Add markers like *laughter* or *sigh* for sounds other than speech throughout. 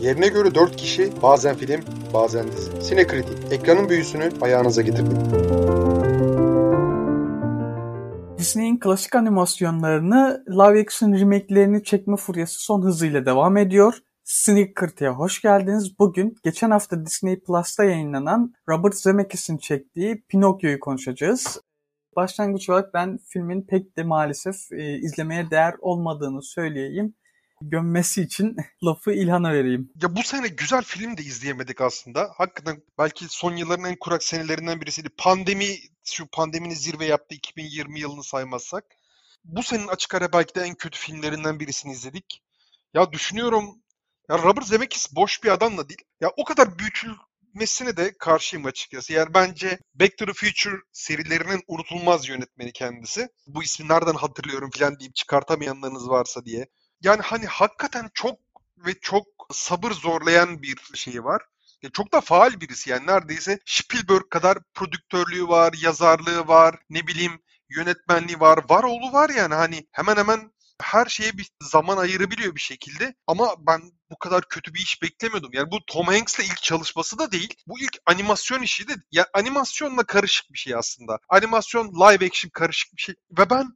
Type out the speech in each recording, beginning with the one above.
Yerine göre 4 kişi, bazen film, bazen dizi. Sinekritik, ekranın büyüsünü ayağınıza getirdim. Disney'in klasik animasyonlarını live action remake'lerini çekme furyası son hızıyla devam ediyor. Sneaker'tıya hoş geldiniz. Bugün geçen hafta Disney Plus'ta yayınlanan Robert Zemeckis'in çektiği Pinokyo'yu konuşacağız. Başlangıç olarak ben filmin pek de maalesef e, izlemeye değer olmadığını söyleyeyim gömmesi için *laughs* lafı İlhan'a vereyim. Ya bu sene güzel film de izleyemedik aslında. Hakikaten belki son yılların en kurak senelerinden birisiydi. Pandemi, şu pandeminin zirve yaptığı 2020 yılını saymazsak. Bu senin açık ara belki de en kötü filmlerinden birisini izledik. Ya düşünüyorum ya Robert Zemeckis boş bir adam da değil. Ya o kadar büyütülmesine de karşıyım açıkçası. Yani bence Back to the Future serilerinin unutulmaz yönetmeni kendisi. Bu ismi nereden hatırlıyorum falan deyip çıkartamayanlarınız varsa diye. Yani hani hakikaten çok ve çok sabır zorlayan bir şeyi var. Ya çok da faal birisi yani neredeyse Spielberg kadar prodüktörlüğü var, yazarlığı var, ne bileyim yönetmenliği var, var oğlu var yani hani hemen hemen her şeye bir zaman ayırabiliyor bir şekilde. Ama ben bu kadar kötü bir iş beklemiyordum. Yani bu Tom Hanks'le ilk çalışması da değil. Bu ilk animasyon işi de. Ya yani animasyonla karışık bir şey aslında. Animasyon live action karışık bir şey. Ve ben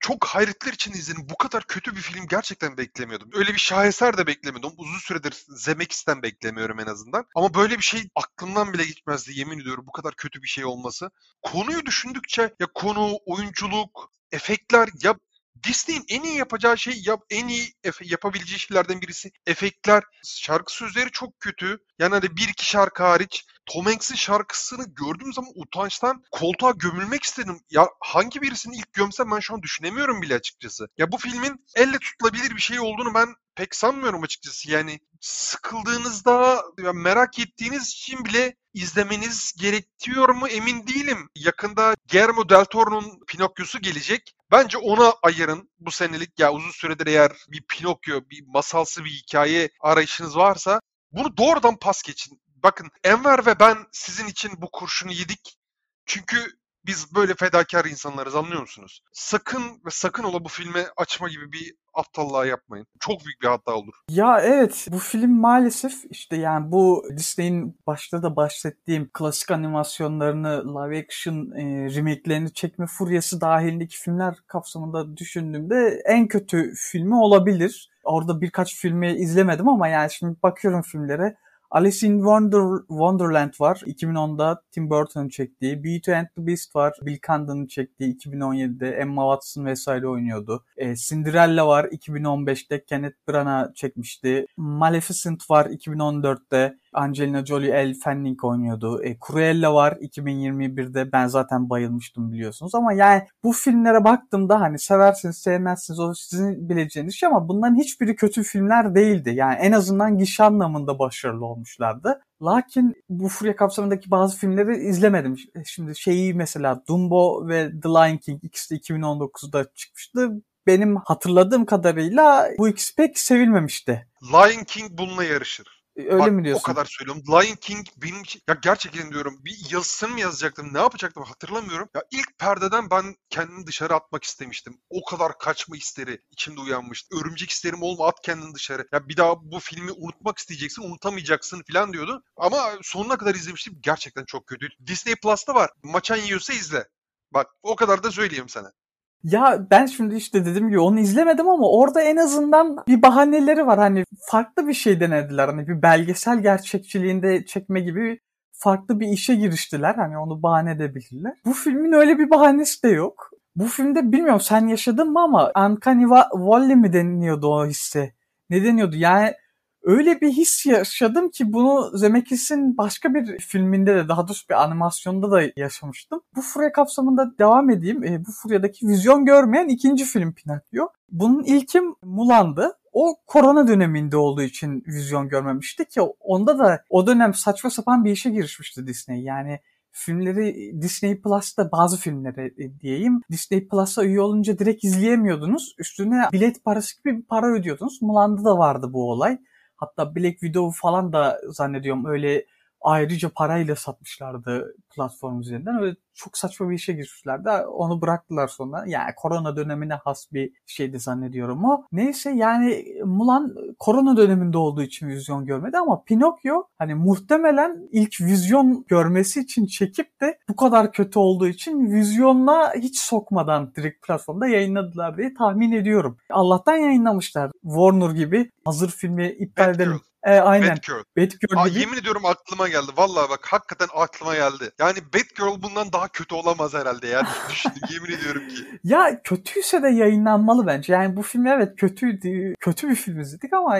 çok hayretler için izledim. Bu kadar kötü bir film gerçekten beklemiyordum. Öyle bir şaheser de beklemiyordum. Uzun süredir Zemeckis'ten beklemiyorum en azından. Ama böyle bir şey aklımdan bile gitmezdi yemin ediyorum bu kadar kötü bir şey olması. Konuyu düşündükçe ya konu, oyunculuk, efektler ya Disney'in en iyi yapacağı şey yap, en iyi yapabileceği şeylerden birisi efektler. Şarkı sözleri çok kötü. Yani hani bir iki şarkı hariç Tom Hanks'in şarkısını gördüğüm zaman utançtan koltuğa gömülmek istedim. Ya hangi birisini ilk gömsem ben şu an düşünemiyorum bile açıkçası. Ya bu filmin elle tutulabilir bir şey olduğunu ben pek sanmıyorum açıkçası. Yani sıkıldığınızda ya merak ettiğiniz için bile izlemeniz gerekiyor mu emin değilim. Yakında Guillermo del Toro'nun Pinokyo'su gelecek. Bence ona ayırın bu senelik ya uzun süredir eğer bir Pinokyo, bir masalsı bir hikaye arayışınız varsa bunu doğrudan pas geçin. Bakın Enver ve ben sizin için bu kurşunu yedik. Çünkü biz böyle fedakar insanlarız anlıyor musunuz? Sakın ve sakın ola bu filme açma gibi bir aptallığa yapmayın. Çok büyük bir hata olur. Ya evet bu film maalesef işte yani bu Disney'in başta da bahsettiğim klasik animasyonlarını live action e, remake'lerini çekme furyası dahilindeki filmler kapsamında düşündüğümde en kötü filmi olabilir. Orada birkaç filmi izlemedim ama yani şimdi bakıyorum filmlere Alice in Wonder, Wonderland var. 2010'da Tim Burton'ın çektiği. Beauty and the Beast var. Bill Condon'ın çektiği 2017'de. Emma Watson vesaire oynuyordu. E, Cinderella var. 2015'te Kenneth Branagh çekmişti. Maleficent var 2014'te. Angelina Jolie, Elle Fanning oynuyordu. E, Cruella var 2021'de. Ben zaten bayılmıştım biliyorsunuz. Ama yani bu filmlere baktığımda hani seversiniz sevmezsiniz o sizin bileceğiniz şey ama bunların hiçbiri kötü filmler değildi. Yani en azından gişe anlamında başarılı olmuşlardı. Lakin bu furya kapsamındaki bazı filmleri izlemedim. Şimdi şeyi mesela Dumbo ve The Lion King ikisi de 2019'da çıkmıştı. Benim hatırladığım kadarıyla bu ikisi pek sevilmemişti. Lion King bununla yarışır. Öyle Bak, mi diyorsun? O kadar söylüyorum. Lion King benim için ya gerçekten diyorum bir yazısını mı yazacaktım ne yapacaktım hatırlamıyorum. Ya ilk perdeden ben kendimi dışarı atmak istemiştim. O kadar kaçma isteri içimde uyanmıştı. Örümcek isterim olma at kendini dışarı. Ya bir daha bu filmi unutmak isteyeceksin unutamayacaksın falan diyordu. Ama sonuna kadar izlemiştim gerçekten çok kötü. Disney Plus'ta var. Maçan yiyorsa izle. Bak o kadar da söyleyeyim sana. Ya ben şimdi işte dedim ki onu izlemedim ama orada en azından bir bahaneleri var. Hani farklı bir şey denediler. Hani bir belgesel gerçekçiliğinde çekme gibi farklı bir işe giriştiler. Hani onu bahane edebilirler. Bu filmin öyle bir bahanesi de yok. Bu filmde bilmiyorum sen yaşadın mı ama Uncanny Valley mi deniliyordu o hisse? Ne deniyordu? Yani öyle bir his yaşadım ki bunu Zemeckis'in başka bir filminde de daha doğrusu bir animasyonda da yaşamıştım. Bu furya kapsamında devam edeyim. E, bu furyadaki vizyon görmeyen ikinci film Pinokyo. Bunun ilkim Mulan'dı. O korona döneminde olduğu için vizyon görmemişti ki onda da o dönem saçma sapan bir işe girişmişti Disney. Yani filmleri Disney Plus'ta bazı filmleri e, diyeyim Disney Plus'a üye olunca direkt izleyemiyordunuz. Üstüne bilet parası gibi bir para ödüyordunuz. Mulan'da da vardı bu olay. Hatta Black Widow falan da zannediyorum öyle ayrıca parayla satmışlardı platform üzerinden. Öyle çok saçma bir işe girmişlerdi. Onu bıraktılar sonra. Yani korona dönemine has bir şeydi zannediyorum o. Neyse yani Mulan korona döneminde olduğu için vizyon görmedi ama Pinokyo hani muhtemelen ilk vizyon görmesi için çekip de bu kadar kötü olduğu için vizyonla hiç sokmadan direkt platformda yayınladılar diye tahmin ediyorum. Allah'tan yayınlamışlar. Warner gibi hazır filmi iptal edelim. E, aynen. Batgirl. Batgirl Aa, gibi. yemin ediyorum aklıma geldi. Vallahi bak hakikaten aklıma geldi. Yani Batgirl bundan daha kötü olamaz herhalde yani. Düşündüm yemin ediyorum ki. Ya kötüyse de yayınlanmalı bence. Yani bu film evet kötüydü. Kötü bir film izledik ama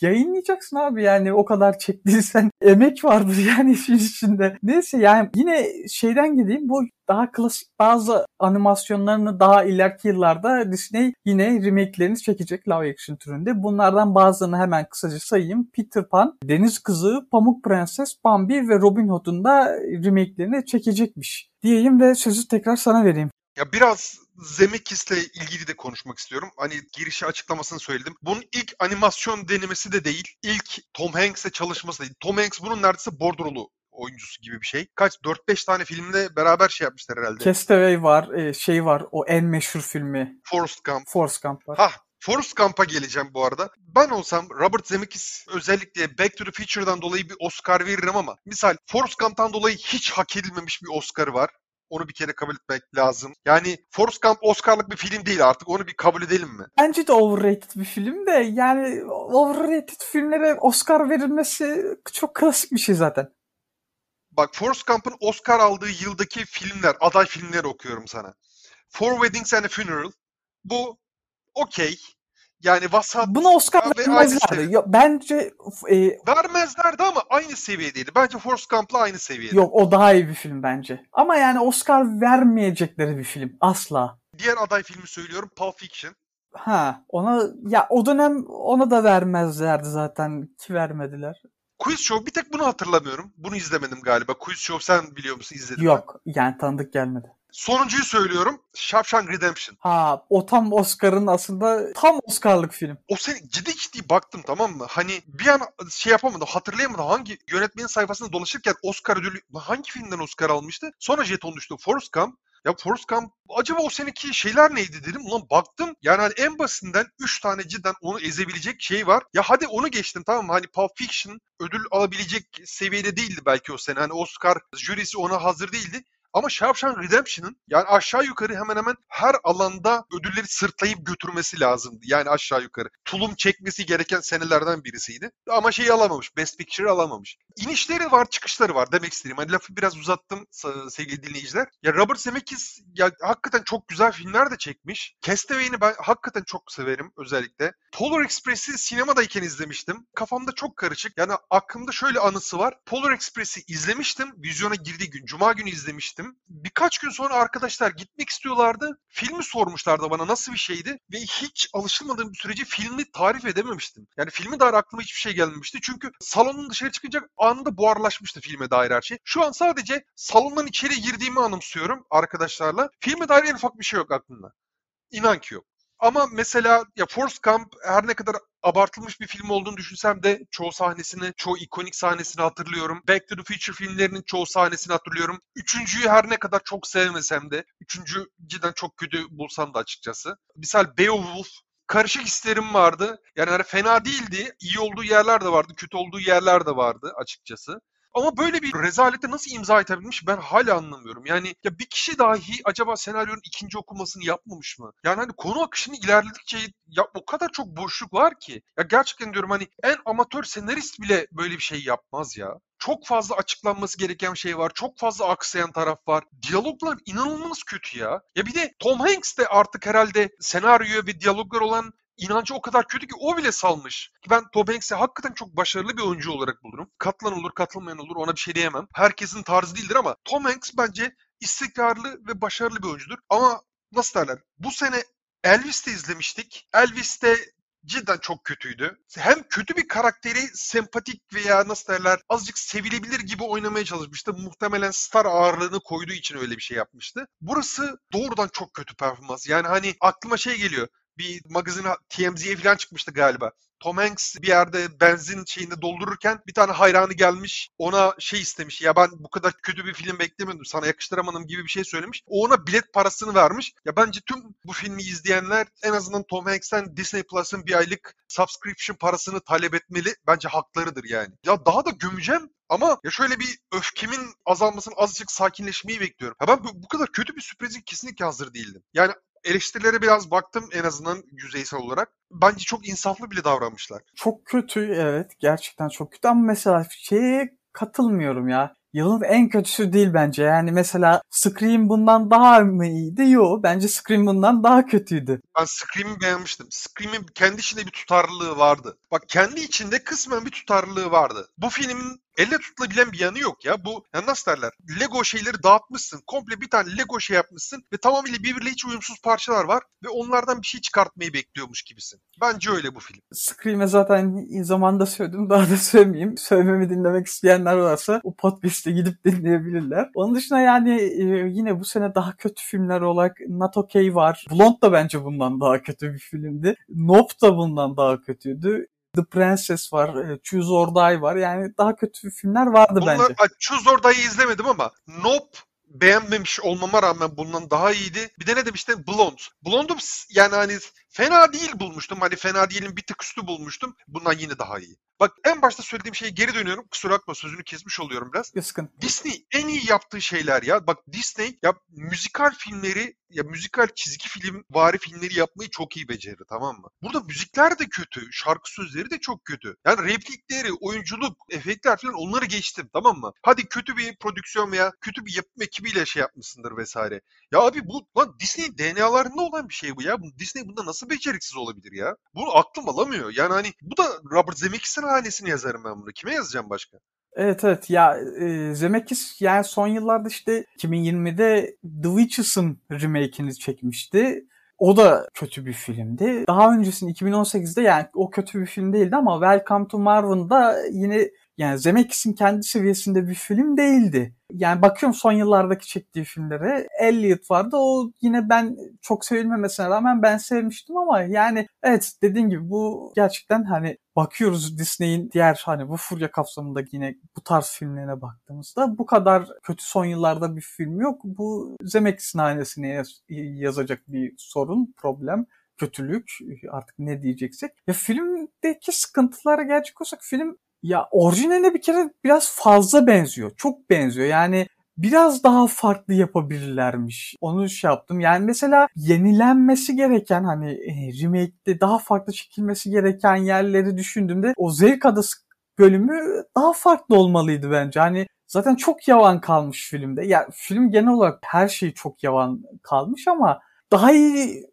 yayınlayacaksın abi. Yani o kadar çektiysen *laughs* emek vardır yani *laughs* işin içinde. Neyse yani yine şeyden gideyim. Bu daha klasik bazı animasyonlarını daha ileriki yıllarda Disney yine remake'lerini çekecek live action türünde. Bunlardan bazılarını hemen kısaca sayayım. Peter Pan, Deniz Kızı, Pamuk Prenses, Bambi ve Robin Hood'un da remake'lerini çekecekmiş. Diyeyim ve sözü tekrar sana vereyim. Ya biraz Zemeckis'le ilgili de konuşmak istiyorum. Hani girişi açıklamasını söyledim. Bunun ilk animasyon denemesi de değil. İlk Tom Hanks'le çalışması değil. Tom Hanks bunun neredeyse bordrolu oyuncusu gibi bir şey. Kaç 4-5 tane filmde beraber şey yapmışlar herhalde. Castaway var, e, şey var, o en meşhur filmi. Forrest Gump. Forrest Gump var. Hah Forrest Gump'a geleceğim bu arada. Ben olsam Robert Zemeckis özellikle Back to the Future'dan dolayı bir Oscar veririm ama misal Forrest Gump'tan dolayı hiç hak edilmemiş bir Oscar var. Onu bir kere kabul etmek lazım. Yani Forrest Gump Oscar'lık bir film değil artık. Onu bir kabul edelim mi? Bence de overrated bir film de yani overrated filmlere Oscar verilmesi çok klasik bir şey zaten. Bak Forrest Gump'ın Oscar aldığı yıldaki filmler, aday filmleri okuyorum sana. Four Weddings and a Funeral. Bu okey. Yani vasat. Buna Oscar vermezlerdi. Yo, Bence e, Vermezlerdi ama aynı seviyedeydi. Bence Forrest Gump'la aynı seviyede. yok o daha iyi bir film bence. Ama yani Oscar vermeyecekleri bir film. Asla. Diğer aday filmi söylüyorum Pulp Fiction. Ha ona ya o dönem ona da vermezlerdi zaten ki vermediler. Quiz Show bir tek bunu hatırlamıyorum. Bunu izlemedim galiba. Quiz Show sen biliyor musun izledin? Yok yani tanıdık gelmedi. Sonuncuyu söylüyorum. Shawshank Redemption. Ha o tam Oscar'ın aslında tam Oscar'lık film. O sene ciddi ciddi baktım tamam mı? Hani bir an şey yapamadım hatırlayamadım. Hangi yönetmenin sayfasında dolaşırken Oscar ödülü hangi filmden Oscar almıştı? Sonra jeton düştü. Forrest Gump. Ya Forrest Gump acaba o seneki şeyler neydi dedim. Ulan baktım yani hani en basitinden 3 tane cidden onu ezebilecek şey var. Ya hadi onu geçtim tamam mı? Hani Pulp Fiction ödül alabilecek seviyede değildi belki o sene. Hani Oscar jürisi ona hazır değildi. Ama Shawshank Redemption'ın yani aşağı yukarı hemen hemen her alanda ödülleri sırtlayıp götürmesi lazımdı. Yani aşağı yukarı. Tulum çekmesi gereken senelerden birisiydi. Ama şeyi alamamış. Best Picture alamamış. İnişleri var, çıkışları var demek istediğim. Hani lafı biraz uzattım sevgili dinleyiciler. Ya Robert Zemeckis ya hakikaten çok güzel filmler de çekmiş. Castaway'ini ben hakikaten çok severim özellikle. Polar Express'i sinemadayken izlemiştim. Kafamda çok karışık. Yani aklımda şöyle anısı var. Polar Express'i izlemiştim. Vizyona girdiği gün. Cuma günü izlemiştim. Birkaç gün sonra arkadaşlar gitmek istiyorlardı. Filmi sormuşlardı bana nasıl bir şeydi. Ve hiç alışılmadığım bir sürece filmi tarif edememiştim. Yani filmi dair aklıma hiçbir şey gelmemişti. Çünkü salonun dışarı çıkınca anında buharlaşmıştı filme dair her şey. Şu an sadece salondan içeri girdiğimi anımsıyorum arkadaşlarla. Filme dair en ufak bir şey yok aklımda. İnan ki yok. Ama mesela ya Forrest Gump her ne kadar abartılmış bir film olduğunu düşünsem de çoğu sahnesini, çoğu ikonik sahnesini hatırlıyorum. Back to the Future filmlerinin çoğu sahnesini hatırlıyorum. Üçüncüyü her ne kadar çok sevmesem de, üçüncü cidden çok kötü bulsam da açıkçası. Misal Beowulf karışık hislerim vardı. Yani hani fena değildi. İyi olduğu yerler de vardı, kötü olduğu yerler de vardı açıkçası. Ama böyle bir rezalete nasıl imza atabilmiş ben hala anlamıyorum. Yani ya bir kişi dahi acaba senaryonun ikinci okumasını yapmamış mı? Yani hani konu akışını ilerledikçe ya o kadar çok boşluk var ki. Ya gerçekten diyorum hani en amatör senarist bile böyle bir şey yapmaz ya. Çok fazla açıklanması gereken şey var. Çok fazla aksayan taraf var. Diyaloglar inanılmaz kötü ya. Ya bir de Tom Hanks de artık herhalde senaryo ve diyaloglar olan inancı o kadar kötü ki o bile salmış. Ben Tom Hanks'i hakikaten çok başarılı bir oyuncu olarak bulurum. Katılan olur, katılmayan olur ona bir şey diyemem. Herkesin tarzı değildir ama Tom Hanks bence istikrarlı ve başarılı bir oyuncudur. Ama nasıl derler? Bu sene Elvis'te izlemiştik. Elvis'te cidden çok kötüydü. Hem kötü bir karakteri sempatik veya nasıl derler azıcık sevilebilir gibi oynamaya çalışmıştı. Muhtemelen star ağırlığını koyduğu için öyle bir şey yapmıştı. Burası doğrudan çok kötü performans. Yani hani aklıma şey geliyor. Bir magazin TMZ'ye falan çıkmıştı galiba. Tom Hanks bir yerde benzin şeyinde doldururken bir tane hayranı gelmiş ona şey istemiş ya ben bu kadar kötü bir film beklemiyordum sana yakıştıramadım gibi bir şey söylemiş. O ona bilet parasını vermiş. Ya bence tüm bu filmi izleyenler en azından Tom Hanks'ten Disney Plus'ın bir aylık subscription parasını talep etmeli. Bence haklarıdır yani. Ya daha da gömeceğim ama ya şöyle bir öfkemin azalmasını azıcık sakinleşmeyi bekliyorum. Ya ben bu, bu kadar kötü bir sürprizi kesinlikle hazır değildim. Yani eleştirilere biraz baktım en azından yüzeysel olarak. Bence çok insaflı bile davranmışlar. Çok kötü evet gerçekten çok kötü ama mesela şeye katılmıyorum ya. Yılın en kötüsü değil bence. Yani mesela Scream bundan daha mı iyiydi? Yok. Bence Scream bundan daha kötüydü. Ben Scream'i beğenmiştim. Scream'in kendi içinde bir tutarlılığı vardı. Bak kendi içinde kısmen bir tutarlılığı vardı. Bu filmin elle tutulabilen bir yanı yok ya. Bu ya nasıl derler? Lego şeyleri dağıtmışsın. Komple bir tane Lego şey yapmışsın ve tamamıyla birbiriyle hiç uyumsuz parçalar var ve onlardan bir şey çıkartmayı bekliyormuş gibisin. Bence öyle bu film. Scream'e zaten zamanda söyledim. Daha da söylemeyeyim. Söylememi dinlemek isteyenler varsa o podcast'e gidip dinleyebilirler. Onun dışında yani e, yine bu sene daha kötü filmler olarak Not Okay var. Blonde da bence bundan daha kötü bir filmdi. Nope da bundan daha kötüydü. The Princess var, e, Choose or Die var. Yani daha kötü filmler vardı Bunlar, bence. Choose or Die'yi izlemedim ama Nope beğenmemiş olmama rağmen bundan daha iyiydi. Bir de ne demiştim? Blonde. Blonde'u yani hani fena değil bulmuştum. Hani fena değilim bir tık üstü bulmuştum. Bundan yine daha iyi. Bak en başta söylediğim şeye geri dönüyorum. Kusura bakma sözünü kesmiş oluyorum biraz. Sıkıntı. Disney en iyi yaptığı şeyler ya. Bak Disney ya müzikal filmleri ya müzikal çizgi film vari filmleri yapmayı çok iyi becerir tamam mı? Burada müzikler de kötü. Şarkı sözleri de çok kötü. Yani replikleri, oyunculuk, efektler falan onları geçtim tamam mı? Hadi kötü bir prodüksiyon veya kötü bir yapım ekibiyle şey yapmışsındır vesaire. Ya abi bu lan Disney'in DNA'larında olan bir şey bu ya. Disney bunda nasıl beceriksiz olabilir ya? Bunu aklım alamıyor. Yani hani bu da Robert Zemeckis'in hanesini yazarım ben bunu. Kime yazacağım başka? Evet evet ya e, Zemeckis yani son yıllarda işte 2020'de The Witches'ın remake'ini çekmişti. O da kötü bir filmdi. Daha öncesinde 2018'de yani o kötü bir film değildi ama Welcome to Marvin'da yine yani Zemeckis'in kendi seviyesinde bir film değildi. Yani bakıyorum son yıllardaki çektiği filmlere. Elliot vardı. O yine ben çok sevilmemesine rağmen ben sevmiştim ama yani evet dediğin gibi bu gerçekten hani bakıyoruz Disney'in diğer hani bu furya kapsamında yine bu tarz filmlerine baktığımızda bu kadar kötü son yıllarda bir film yok. Bu Zemeckis'in hanesine yaz- yazacak bir sorun, problem kötülük artık ne diyeceksek. Ya filmdeki sıkıntılara gelecek olsak film ya orijinaline bir kere biraz fazla benziyor. Çok benziyor. Yani biraz daha farklı yapabilirlermiş. Onu şey yaptım. Yani mesela yenilenmesi gereken hani e, remake'de daha farklı çekilmesi gereken yerleri düşündüğümde o Zevk Adası bölümü daha farklı olmalıydı bence. Hani zaten çok yavan kalmış filmde. Ya film genel olarak her şey çok yavan kalmış ama daha iyi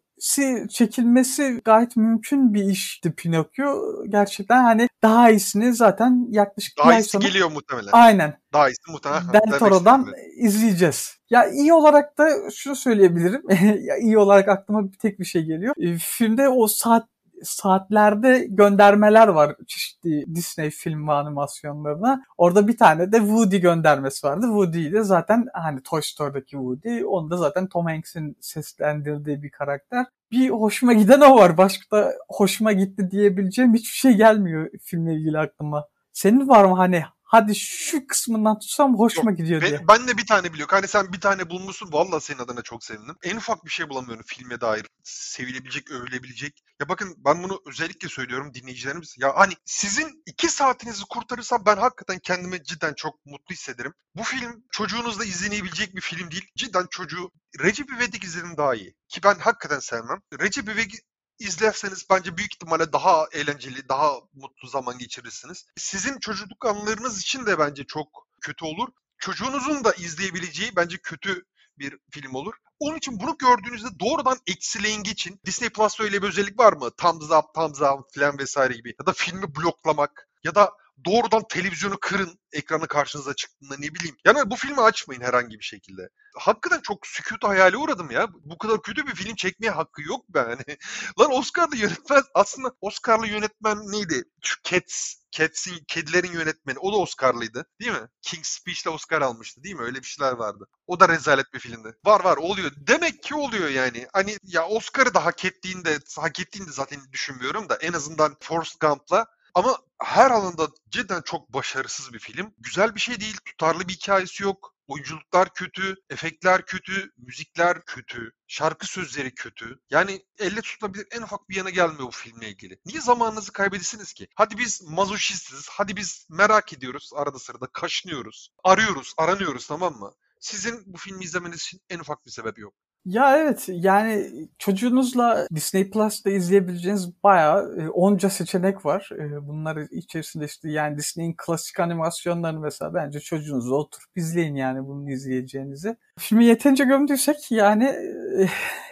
çekilmesi gayet mümkün bir işti Pinokyo. Gerçekten hani daha iyisini zaten yaklaşık Daha bir ay iyisi sonra... geliyor muhtemelen. Aynen. Daha iyisi muhtemelen. Demek Toro'dan izleyeceğiz. Ya iyi olarak da şunu söyleyebilirim. *laughs* ya iyi olarak aklıma bir tek bir şey geliyor. E, filmde o saat saatlerde göndermeler var çeşitli Disney film ve animasyonlarına. Orada bir tane de Woody göndermesi vardı. Woody de zaten hani Toy Story'daki Woody. Onu da zaten Tom Hanks'in seslendirdiği bir karakter. Bir hoşuma giden o var. Başka da hoşuma gitti diyebileceğim hiçbir şey gelmiyor filmle ilgili aklıma. Senin var mı hani hadi şu kısmından tutsam hoşuma gidiyor diye. Ben, de bir tane biliyorum. Hani sen bir tane bulmuşsun. Vallahi senin adına çok sevindim. En ufak bir şey bulamıyorum filme dair. Sevilebilecek, övülebilecek. Ya bakın ben bunu özellikle söylüyorum dinleyicilerimiz. Ya hani sizin iki saatinizi kurtarırsam ben hakikaten kendimi cidden çok mutlu hissederim. Bu film çocuğunuzla izlenebilecek bir film değil. Cidden çocuğu Recep İvedik izledim daha iyi. Ki ben hakikaten sevmem. Recep İvedik izlerseniz bence büyük ihtimalle daha eğlenceli, daha mutlu zaman geçirirsiniz. Sizin çocukluk anılarınız için de bence çok kötü olur. Çocuğunuzun da izleyebileceği bence kötü bir film olur. Onun için bunu gördüğünüzde doğrudan eksileyin geçin. Disney Plus'ta öyle bir özellik var mı? Thumbs up, thumbs down falan vesaire gibi. Ya da filmi bloklamak ya da doğrudan televizyonu kırın ekranı karşınıza çıktığında ne bileyim. Yani bu filmi açmayın herhangi bir şekilde. Hakikaten çok sükut hayale uğradım ya. Bu kadar kötü bir film çekmeye hakkı yok be yani. *laughs* Lan Oscar'lı yönetmen aslında Oscar'lı yönetmen neydi? Şu Cats, Cats'in, kedilerin yönetmeni. O da Oscar'lıydı değil mi? King's Speech'le Oscar almıştı değil mi? Öyle bir şeyler vardı. O da rezalet bir filmdi. Var var oluyor. Demek ki oluyor yani. Hani ya Oscar'ı da hak ettiğinde, hak ettiğini zaten düşünmüyorum da en azından Forrest Gump'la ama her alanda cidden çok başarısız bir film. Güzel bir şey değil, tutarlı bir hikayesi yok. Oyunculuklar kötü, efektler kötü, müzikler kötü, şarkı sözleri kötü. Yani elle tutulabilir en ufak bir yana gelmiyor bu filmle ilgili. Niye zamanınızı kaybedesiniz ki? Hadi biz mazoşistiz, hadi biz merak ediyoruz arada sırada, kaşınıyoruz, arıyoruz, aranıyoruz tamam mı? Sizin bu filmi izlemeniz için en ufak bir sebep yok. Ya evet yani çocuğunuzla Disney Plus'ta izleyebileceğiniz bayağı e, onca seçenek var. E, bunlar içerisinde işte yani Disney'in klasik animasyonlarını mesela bence çocuğunuzla oturup izleyin yani bunu izleyeceğinizi. Filmi yeterince gömdüysek yani e,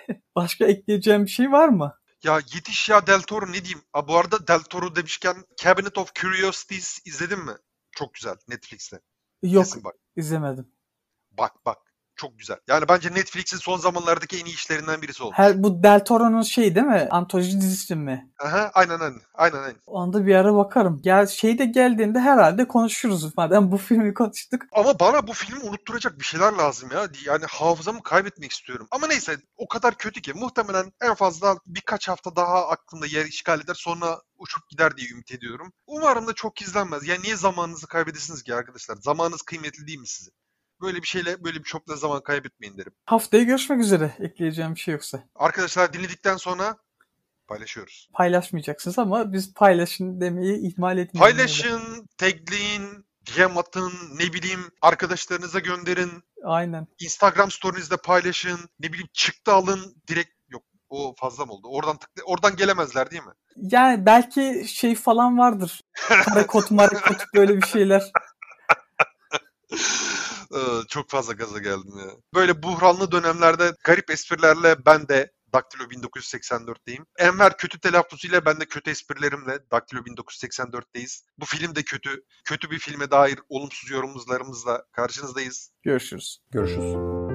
*laughs* başka ekleyeceğim bir şey var mı? Ya yetiş ya Del Toro ne diyeyim? Aa, bu arada Del Toro demişken Cabinet of Curiosities izledin mi? Çok güzel Netflix'te. Yok Kesin bak. izlemedim. Bak bak. Çok güzel. Yani bence Netflix'in son zamanlardaki en iyi işlerinden birisi oldu. Her, bu Del Toro'nun şeyi değil mi? Antoloji dizisi mi? Aha, aynen aynen. Aynen aynen. O anda bir ara bakarım. Ya şey de geldiğinde herhalde konuşuruz. Madem bu filmi konuştuk. Ama bana bu filmi unutturacak bir şeyler lazım ya. Yani hafızamı kaybetmek istiyorum. Ama neyse o kadar kötü ki muhtemelen en fazla birkaç hafta daha aklımda yer işgal eder sonra uçup gider diye ümit ediyorum. Umarım da çok izlenmez. Yani niye zamanınızı kaybedesiniz ki arkadaşlar? Zamanınız kıymetli değil mi sizin? Böyle bir şeyle böyle bir çokla zaman kaybetmeyin derim. Haftaya görüşmek üzere. Ekleyeceğim bir şey yoksa. Arkadaşlar dinledikten sonra paylaşıyoruz. Paylaşmayacaksınız ama biz paylaşın demeyi ihmal etmeyin. Paylaşın, tagleyin, DM atın, ne bileyim arkadaşlarınıza gönderin. Aynen. Instagram story'nizde paylaşın. Ne bileyim çıktı alın. Direkt yok o fazla mı oldu? Oradan tıkla, oradan gelemezler değil mi? Yani belki şey falan vardır. *laughs* Mare kod böyle bir şeyler. Çok fazla gaza geldim ya. Böyle buhranlı dönemlerde garip esprilerle ben de Daktilo 1984'teyim. Enver kötü telaffuzuyla ben de kötü esprilerimle Daktilo 1984'teyiz. Bu film de kötü. Kötü bir filme dair olumsuz yorumlarımızla karşınızdayız. Görüşürüz. Görüşürüz.